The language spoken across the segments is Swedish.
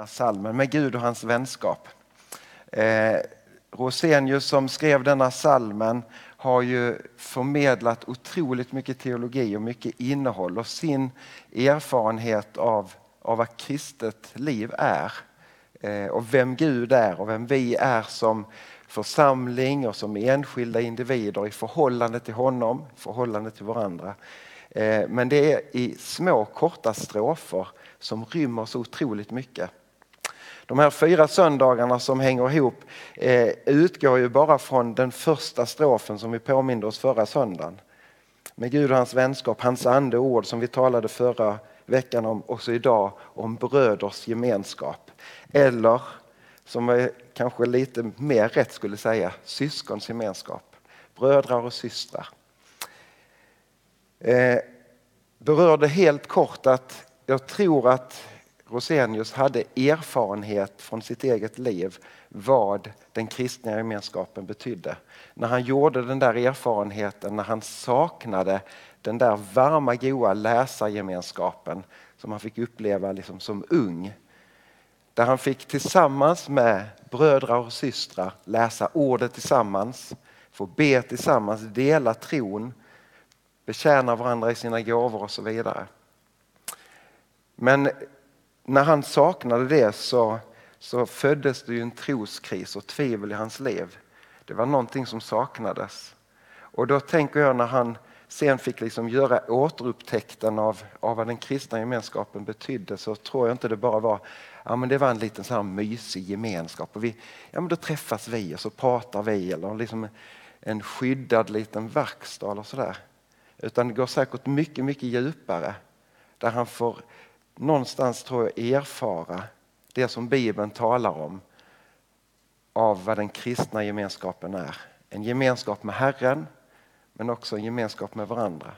Här salmen med Gud och hans vänskap. Eh, Rosenius som skrev denna salmen har ju förmedlat otroligt mycket teologi och mycket innehåll och sin erfarenhet av, av vad kristet liv är. Eh, och vem Gud är och vem vi är som församling och som enskilda individer i förhållande till honom, i förhållande till varandra. Eh, men det är i små korta strofer som rymmer så otroligt mycket. De här fyra söndagarna som hänger ihop eh, utgår ju bara från den första strofen som vi påminde oss förra söndagen. Med Gud och hans vänskap, hans ande och ord som vi talade förra veckan om, också idag, om bröders gemenskap. Eller, som jag kanske lite mer rätt skulle säga, syskons gemenskap. Brödrar och systrar. Eh, berörde helt kort att jag tror att Rosenius hade erfarenhet från sitt eget liv vad den kristna gemenskapen betydde. När han gjorde den där erfarenheten, när han saknade den där varma, goa läsargemenskapen som han fick uppleva liksom som ung. Där han fick tillsammans med bröder och systrar läsa ordet tillsammans, få be tillsammans, dela tron, betjäna varandra i sina gåvor och så vidare. Men när han saknade det så, så föddes det ju en troskris och tvivel i hans liv. Det var någonting som saknades. Och då tänker jag när han sen fick liksom göra återupptäckten av, av vad den kristna gemenskapen betydde så tror jag inte det bara var ja, men det var en liten så här mysig gemenskap. Och vi, ja, men då träffas vi och så pratar vi eller liksom en skyddad liten verkstad eller sådär. Utan det går säkert mycket, mycket djupare. Där han får någonstans tror jag erfara det som Bibeln talar om av vad den kristna gemenskapen är. En gemenskap med Herren men också en gemenskap med varandra.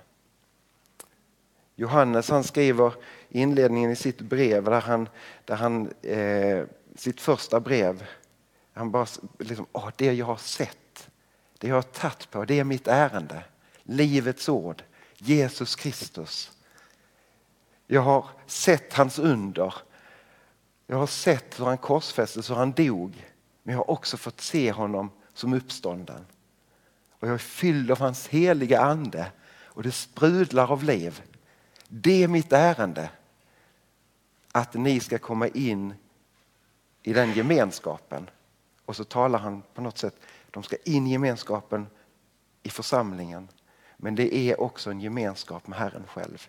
Johannes han skriver inledningen i sitt brev, där han, där han eh, sitt första brev, han bara liksom, åh, det jag har sett, det jag har tagit på, det är mitt ärende. Livets ord, Jesus Kristus. Jag har sett hans under. Jag har sett hur han korsfästes, hur han dog. Men jag har också fått se honom som uppstånden. Och jag är fylld av hans heliga ande och det sprudlar av liv. Det är mitt ärende. Att ni ska komma in i den gemenskapen. Och så talar han på något sätt, de ska in i gemenskapen i församlingen. Men det är också en gemenskap med Herren själv.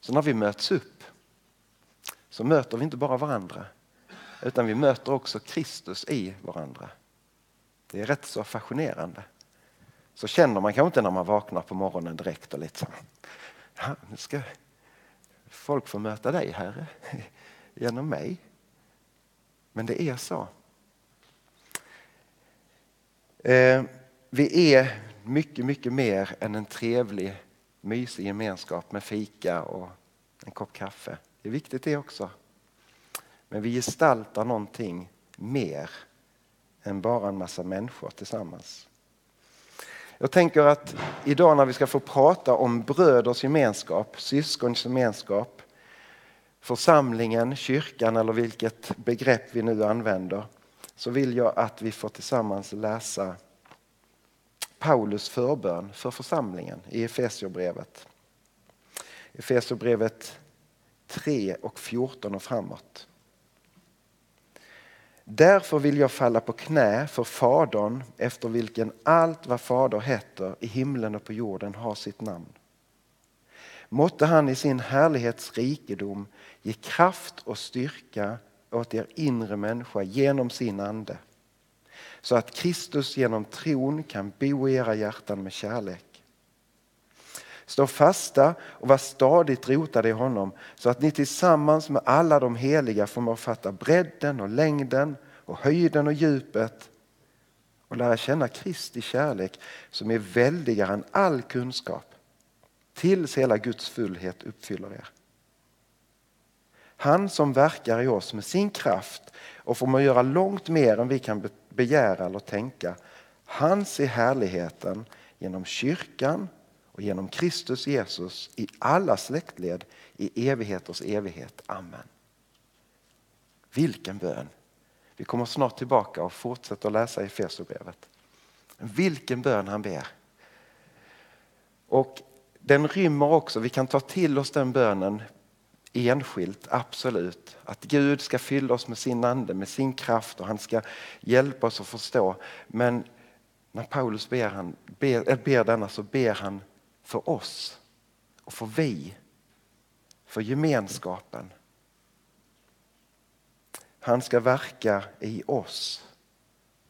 Så när vi möts upp så möter vi inte bara varandra utan vi möter också Kristus i varandra. Det är rätt så fascinerande. Så känner man kanske inte när man vaknar på morgonen direkt och lite så. Ja, nu ska folk få möta dig Herre genom mig. Men det är så. Eh, vi är mycket, mycket mer än en trevlig mysig gemenskap med fika och en kopp kaffe. Det är viktigt det också. Men vi gestaltar någonting mer än bara en massa människor tillsammans. Jag tänker att idag när vi ska få prata om bröders gemenskap, syskons gemenskap, församlingen, kyrkan eller vilket begrepp vi nu använder så vill jag att vi får tillsammans läsa Paulus förbön för församlingen i Efesierbrevet. Efesierbrevet 3 och 14 och framåt. Därför vill jag falla på knä för Fadern efter vilken allt vad Fader heter i himlen och på jorden har sitt namn. Måtte han i sin härlighets rikedom ge kraft och styrka åt er inre människa genom sin ande så att Kristus genom tron kan bo i era hjärtan med kärlek. Stå fasta och var stadigt rotade i honom så att ni tillsammans med alla de heliga förmår fatta bredden och längden och höjden och djupet och lära känna Kristi kärlek som är väldigare än all kunskap tills hela Guds fullhet uppfyller er. Han som verkar i oss med sin kraft och förmår göra långt mer än vi kan begära eller tänka. Han ser härligheten genom kyrkan och genom Kristus Jesus i alla släktled i evigheters evighet. Amen. Vilken bön! Vi kommer snart tillbaka och fortsätter läsa i Fesobrevet. Vilken bön han ber. Och den rymmer också, vi kan ta till oss den bönen enskilt, absolut. Att Gud ska fylla oss med sin ande, med sin kraft och han ska hjälpa oss att förstå. Men när Paulus ber, han, ber, ber denna så ber han för oss och för vi, för gemenskapen. Han ska verka i oss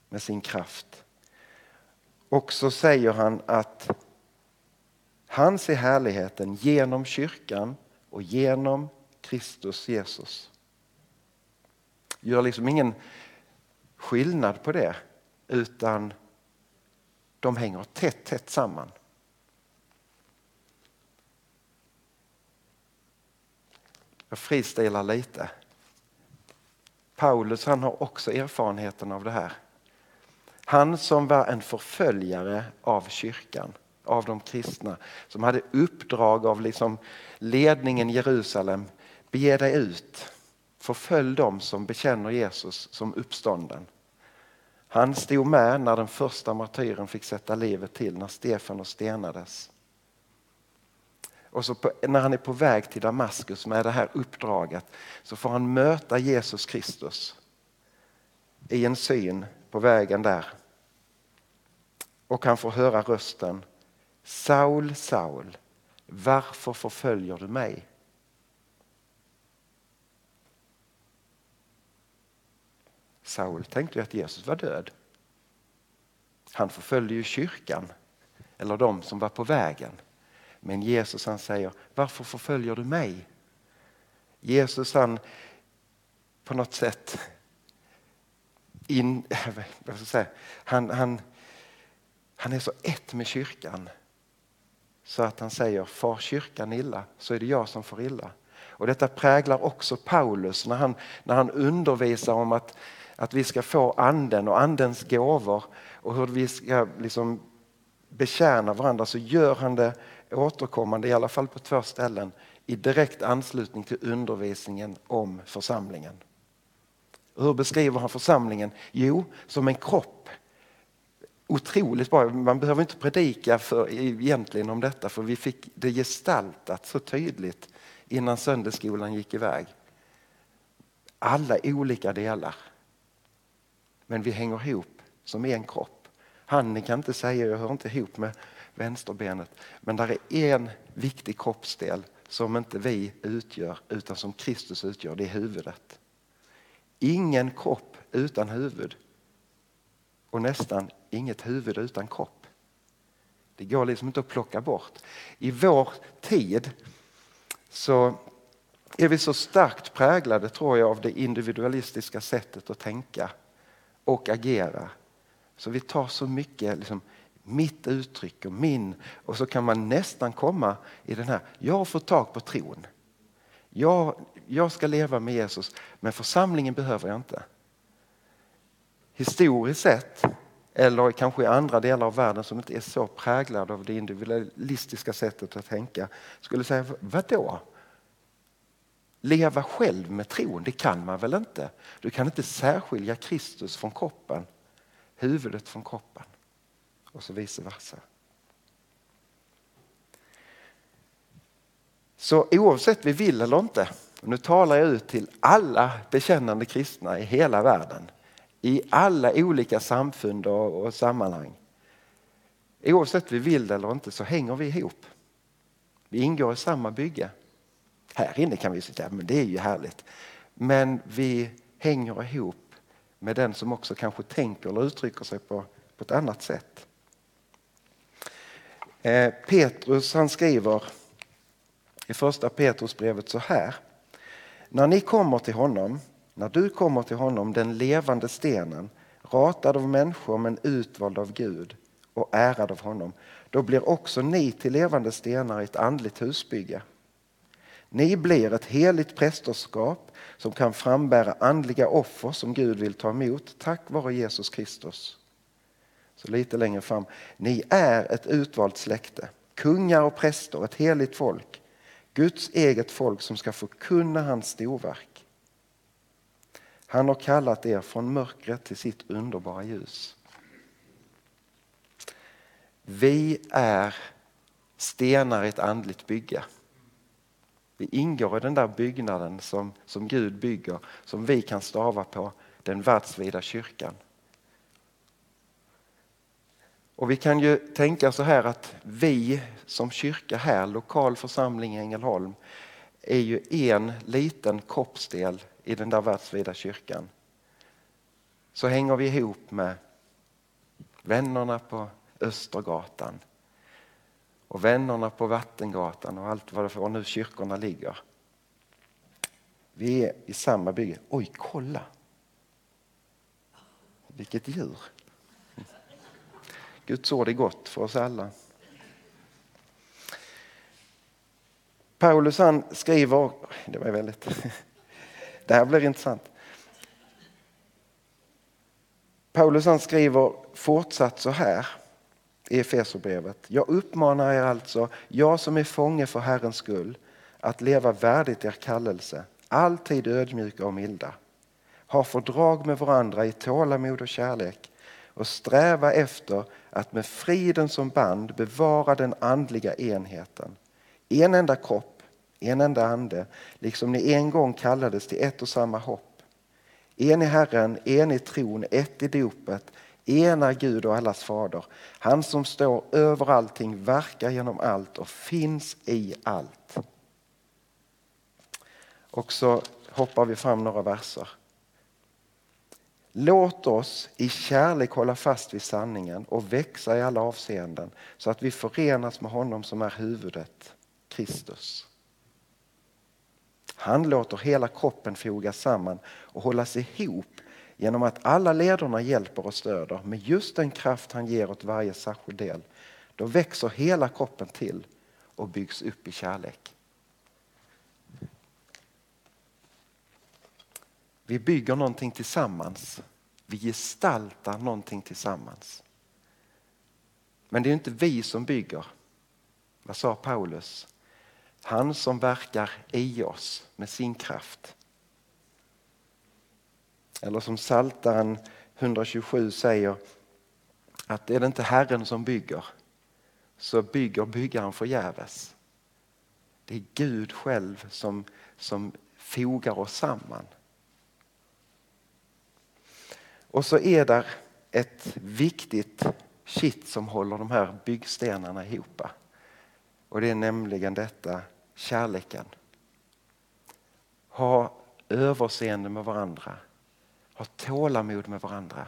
med sin kraft. Och så säger han att han ser härligheten genom kyrkan och genom Kristus Jesus. Gör liksom ingen skillnad på det utan de hänger tätt, tätt samman. Jag fristilar lite. Paulus han har också erfarenheten av det här. Han som var en förföljare av kyrkan, av de kristna, som hade uppdrag av liksom ledningen i Jerusalem, bege dig ut, förfölj dem som bekänner Jesus som uppstånden. Han stod med när den första martyren fick sätta livet till, när Stefanos stenades. Och så på, när han är på väg till Damaskus med det här uppdraget så får han möta Jesus Kristus i en syn på vägen där. Och han får höra rösten Saul, Saul, varför förföljer du mig? Saul tänkte ju att Jesus var död. Han förföljde ju kyrkan, eller de som var på vägen. Men Jesus han säger, varför förföljer du mig? Jesus han på något sätt in, vad ska jag säga, han, han, han är så ett med kyrkan så att han säger, far kyrkan illa så är det jag som får illa. Och detta präglar också Paulus när han, när han undervisar om att, att vi ska få anden och andens gåvor och hur vi ska liksom betjäna varandra så gör han det återkommande, i alla fall på två ställen, i direkt anslutning till undervisningen om församlingen. Hur beskriver han församlingen? Jo, som en kropp. Otroligt bra. Man behöver inte predika för, egentligen om detta för vi fick det gestaltat så tydligt innan söndagsskolan gick iväg. Alla olika delar. Men vi hänger ihop som en kropp. Handen kan inte säga jag hör inte ihop med vänsterbenet. Men där är en viktig kroppsdel som inte vi utgör utan som Kristus utgör, det är huvudet. Ingen kropp utan huvud och nästan inget huvud utan kropp. Det går liksom inte att plocka bort. I vår tid så är vi så starkt präglade tror jag av det individualistiska sättet att tänka och agera. Så vi tar så mycket liksom, mitt uttryck och min och så kan man nästan komma i den här, jag har fått tag på tron. Jag, jag ska leva med Jesus men församlingen behöver jag inte. Historiskt sett eller kanske i andra delar av världen som inte är så präglade av det individualistiska sättet att tänka skulle säga, vadå? Leva själv med tron, det kan man väl inte? Du kan inte särskilja Kristus från kroppen, huvudet från kroppen och så vice versa. Så oavsett vi vill eller inte, nu talar jag ut till alla bekännande kristna i hela världen, i alla olika samfund och, sammanhang. Oavsett vi vill det eller inte så hänger vi ihop. Vi ingår i samma bygge. Här inne kan vi sitta, men det är ju härligt. Men vi hänger ihop med den som också kanske tänker eller uttrycker sig på, på ett annat sätt. Eh, Petrus han skriver i första Petrusbrevet så här. När ni kommer till honom, när du kommer till honom, den levande stenen, ratad av människor men utvald av Gud och ärad av honom, då blir också ni till levande stenar i ett andligt husbygge. Ni blir ett heligt prästerskap som kan frambära andliga offer som Gud vill ta emot tack vare Jesus Kristus. Så lite längre fram. Ni är ett utvalt släkte, kungar och präster, ett heligt folk. Guds eget folk som ska förkunna hans storverk. Han har kallat er från mörkret till sitt underbara ljus. Vi är stenar i ett andligt bygge. Vi ingår i den där byggnaden som, som Gud bygger, som vi kan stava på, den världsvida kyrkan. Och vi kan ju tänka så här att vi som kyrka här, lokal församling i Ängelholm, är ju en liten kroppsdel i den där världsvida kyrkan. Så hänger vi ihop med vännerna på Östergatan och vännerna på Vattengatan och allt vad det var nu kyrkorna ligger. Vi är i samma bygge. Oj, kolla! Vilket djur! Guds ord är gott för oss alla. Paulus han skriver, det var väldigt, det här blir intressant. Paulus han skriver fortsatt så här i Efeserbrevet. Jag uppmanar er alltså, jag som är fånge för Herrens skull, att leva värdigt er kallelse, alltid ödmjuka och milda. Ha fördrag med varandra i tålamod och kärlek och sträva efter att med friden som band bevara den andliga enheten. En enda kropp, en enda ande, liksom ni en gång kallades till ett och samma hopp. En i Herren, en i tron, ett i dopet, en är Gud och allas fader. Han som står över allting, verkar genom allt och finns i allt. Och så hoppar vi fram några verser. Låt oss i kärlek hålla fast vid sanningen och växa i alla avseenden så att vi förenas med honom som är huvudet, Kristus. Han låter hela kroppen fogas samman och hållas ihop genom att alla lederna hjälper och stöder med just den kraft han ger åt varje särskild del. Då växer hela kroppen till och byggs upp i kärlek. Vi bygger någonting tillsammans. Vi gestaltar någonting tillsammans. Men det är inte vi som bygger. Vad sa Paulus? Han som verkar i oss med sin kraft. Eller som Saltaren 127 säger att är det inte Herren som bygger så bygger byggaren förgäves. Det är Gud själv som, som fogar oss samman. Och så är där ett viktigt kitt som håller de här byggstenarna ihop. Och det är nämligen detta kärleken. Ha överseende med varandra. Ha tålamod med varandra.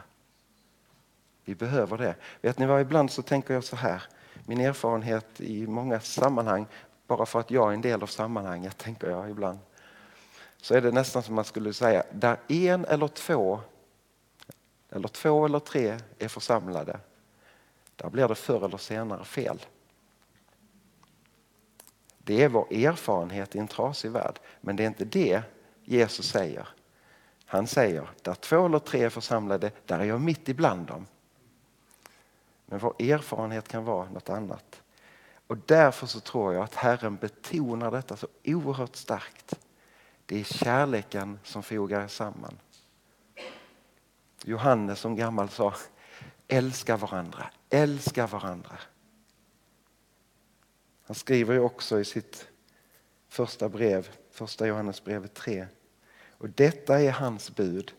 Vi behöver det. Vet ni vad, ibland så tänker jag så här. Min erfarenhet i många sammanhang, bara för att jag är en del av sammanhanget, tänker jag ibland. Så är det nästan som man skulle säga, där en eller två eller två eller tre är församlade, där blir det förr eller senare fel. Det är vår erfarenhet i en trasig värld, men det är inte det Jesus säger. Han säger, där två eller tre är församlade, där är jag mitt ibland dem. Men vår erfarenhet kan vara något annat. Och därför så tror jag att Herren betonar detta så oerhört starkt. Det är kärleken som fogar samman. Johannes som gammal sa, älska varandra, älska varandra. Han skriver ju också i sitt första brev, första Johannesbrevet 3. Och detta är hans bud,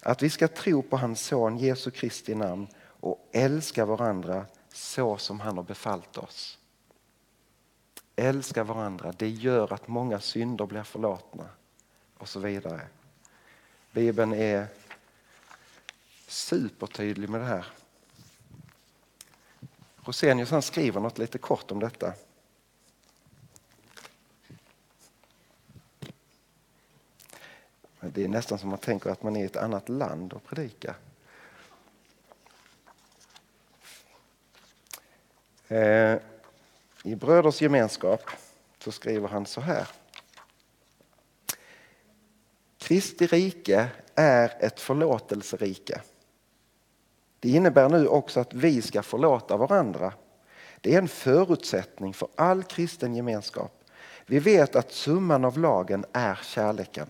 att vi ska tro på hans son Jesu Kristi namn och älska varandra så som han har befallt oss. Älska varandra, det gör att många synder blir förlåtna och så vidare. Bibeln är supertydlig med det här. Rosenius han skriver något lite kort om detta. Det är nästan som man tänker att man är i ett annat land och predikar. Eh, I Bröders gemenskap så skriver han så här. Kristi rike är ett förlåtelserike. Det innebär nu också att vi ska förlåta varandra. Det är en förutsättning för all kristen gemenskap. Vi vet att summan av lagen är kärleken.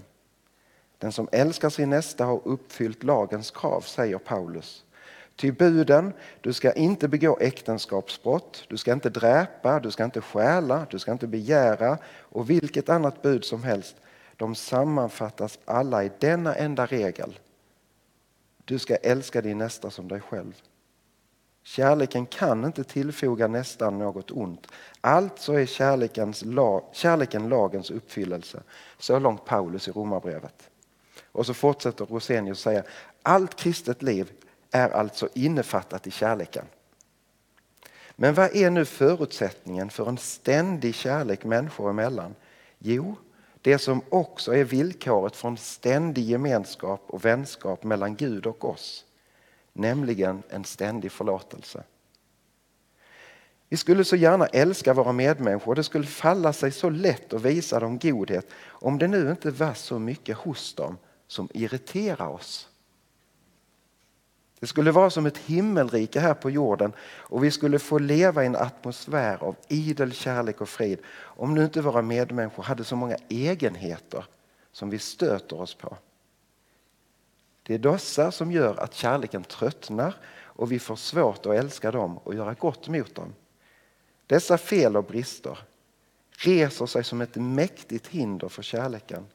Den som älskar sin nästa har uppfyllt lagens krav, säger Paulus. Ty buden, du ska inte begå äktenskapsbrott, du ska inte dräpa, du ska inte stjäla, du ska inte begära och vilket annat bud som helst, de sammanfattas alla i denna enda regel. Du ska älska din nästa som dig själv. Kärleken kan inte tillfoga nästan något ont. Alltså är kärlekens lag, kärleken lagens uppfyllelse. Så långt Paulus i Romarbrevet. Och så fortsätter Rosenius säga, allt kristet liv är alltså innefattat i kärleken. Men vad är nu förutsättningen för en ständig kärlek människor emellan? Jo, det som också är villkoret för en ständig gemenskap och vänskap mellan Gud och oss, nämligen en ständig förlåtelse. Vi skulle så gärna älska våra medmänniskor och det skulle falla sig så lätt att visa dem godhet om det nu inte var så mycket hos dem som irriterar oss. Det skulle vara som ett himmelrike här på jorden och vi skulle få leva i en atmosfär av idel kärlek och frid om nu inte våra medmänniskor hade så många egenheter som vi stöter oss på. Det är dessa som gör att kärleken tröttnar och vi får svårt att älska dem och göra gott mot dem. Dessa fel och brister reser sig som ett mäktigt hinder för kärleken.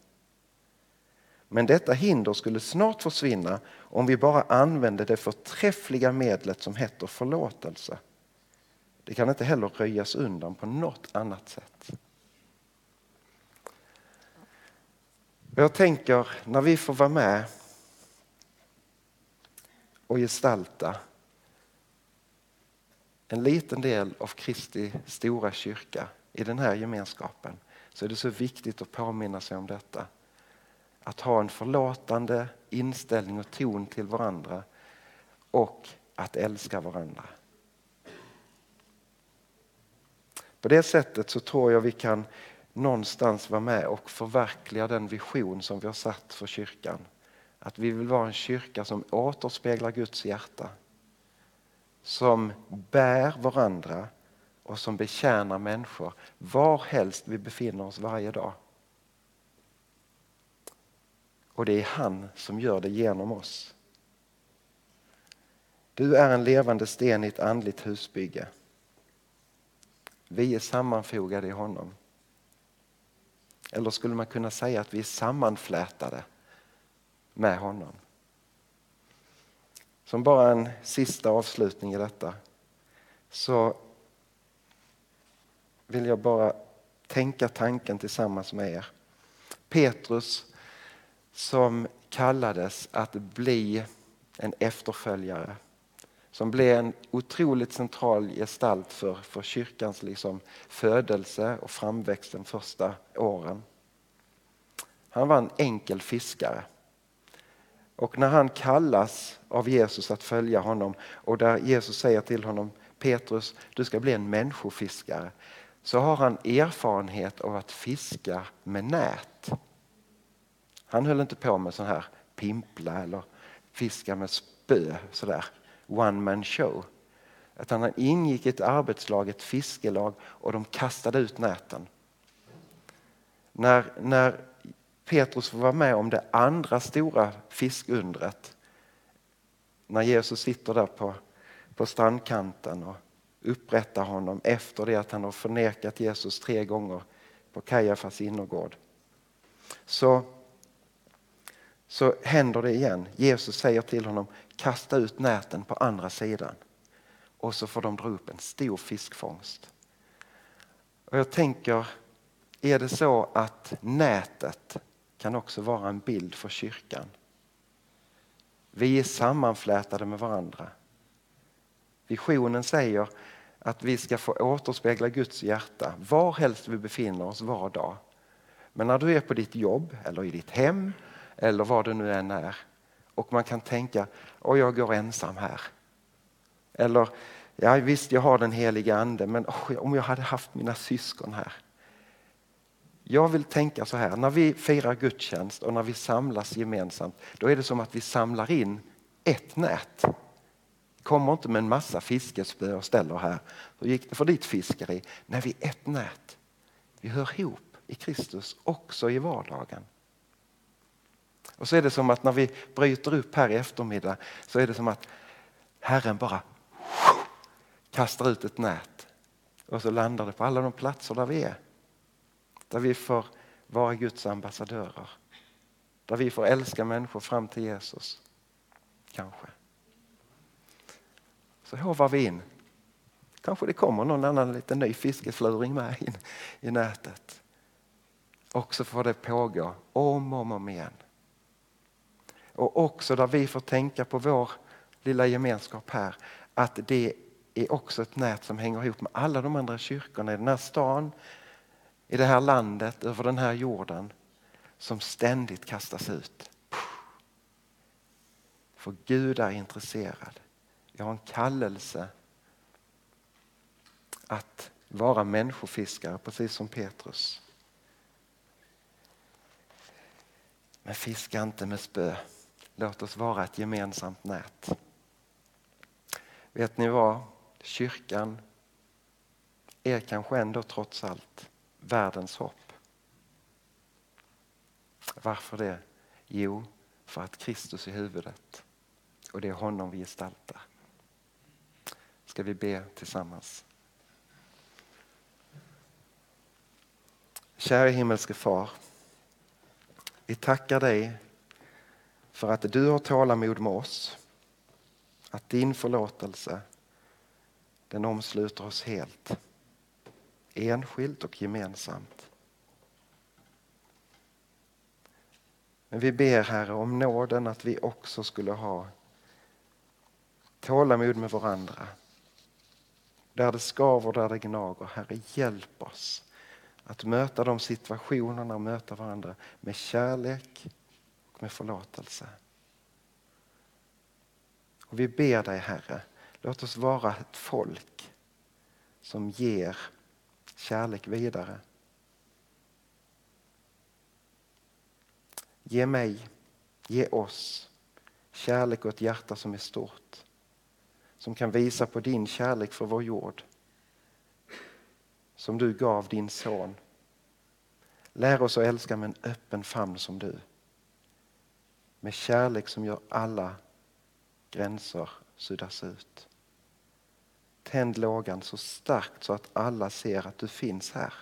Men detta hinder skulle snart försvinna om vi bara använde det förträffliga medlet som heter förlåtelse. Det kan inte heller röjas undan på något annat sätt. Jag tänker när vi får vara med och gestalta en liten del av Kristi stora kyrka i den här gemenskapen så är det så viktigt att påminna sig om detta att ha en förlåtande inställning och ton till varandra och att älska varandra. På det sättet så tror jag vi kan någonstans vara med och förverkliga den vision som vi har satt för kyrkan. Att vi vill vara en kyrka som återspeglar Guds hjärta. Som bär varandra och som betjänar människor varhelst vi befinner oss varje dag. Och det är han som gör det genom oss. Du är en levande sten i ett andligt husbygge. Vi är sammanfogade i honom. Eller skulle man kunna säga att vi är sammanflätade med honom. Som bara en sista avslutning i detta så vill jag bara tänka tanken tillsammans med er. Petrus som kallades att bli en efterföljare. Som blev en otroligt central gestalt för, för kyrkans liksom födelse och framväxt de första åren. Han var en enkel fiskare. Och när han kallas av Jesus att följa honom och där Jesus säger till honom Petrus, du ska bli en människofiskare. Så har han erfarenhet av att fiska med nät. Han höll inte på med sån här pimpla eller fiska med spö, sådär one man show. Utan han ingick i ett arbetslag, ett fiskelag och de kastade ut näten. När, när Petrus får vara med om det andra stora fiskundret, när Jesus sitter där på, på strandkanten och upprättar honom efter det att han har förnekat Jesus tre gånger på Kajafas innergård. Så så händer det igen. Jesus säger till honom, kasta ut näten på andra sidan. Och så får de dra upp en stor fiskfångst. Och jag tänker, är det så att nätet kan också vara en bild för kyrkan? Vi är sammanflätade med varandra. Visionen säger att vi ska få återspegla Guds hjärta var helst vi befinner oss var dag. Men när du är på ditt jobb eller i ditt hem eller vad det nu än är och man kan tänka, och jag går ensam här. Eller, ja visst jag har den heliga ande men oh, om jag hade haft mina syskon här. Jag vill tänka så här, när vi firar gudstjänst och när vi samlas gemensamt, då är det som att vi samlar in ett nät. Kommer inte med en massa fiskespö och ställer här. Hur gick det för ditt fiskeri? Nej, vi är ett nät. Vi hör ihop i Kristus också i vardagen. Och så är det som att när vi bryter upp här i eftermiddag så är det som att Herren bara kastar ut ett nät och så landar det på alla de platser där vi är. Där vi får vara Guds ambassadörer. Där vi får älska människor fram till Jesus. Kanske. Så hovar vi in. Kanske det kommer någon annan liten ny fiskefluring med in i nätet. Och så får det pågå om och om, om igen. Och också där vi får tänka på vår lilla gemenskap här att det är också ett nät som hänger ihop med alla de andra kyrkorna i den här stan, i det här landet, över den här jorden som ständigt kastas ut. För Gud är intresserad. Jag har en kallelse att vara människofiskare precis som Petrus. Men fiska inte med spö. Låt oss vara ett gemensamt nät. Vet ni vad? Kyrkan är kanske ändå trots allt världens hopp. Varför det? Jo, för att Kristus är huvudet och det är honom vi gestaltar. Ska vi be tillsammans? Kära himmelske far, vi tackar dig för att du har tålamod med oss. Att din förlåtelse den omsluter oss helt. Enskilt och gemensamt. Men vi ber Herre om nåden att vi också skulle ha tålamod med varandra. Där det skaver, där det gnager. Herre, hjälp oss att möta de situationerna och möta varandra med kärlek och med förlåtelse. Och vi ber dig Herre, låt oss vara ett folk som ger kärlek vidare. Ge mig, ge oss kärlek och ett hjärta som är stort. Som kan visa på din kärlek för vår jord. Som du gav din son. Lär oss att älska med en öppen famn som du. Med kärlek som gör alla gränser suddas ut. Tänd lågan så starkt så att alla ser att du finns här.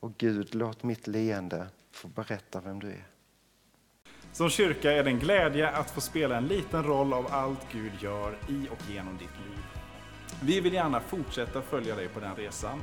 Och Gud, låt mitt leende få berätta vem du är. Som kyrka är det en glädje att få spela en liten roll av allt Gud gör i och genom ditt liv. Vi vill gärna fortsätta följa dig på den resan.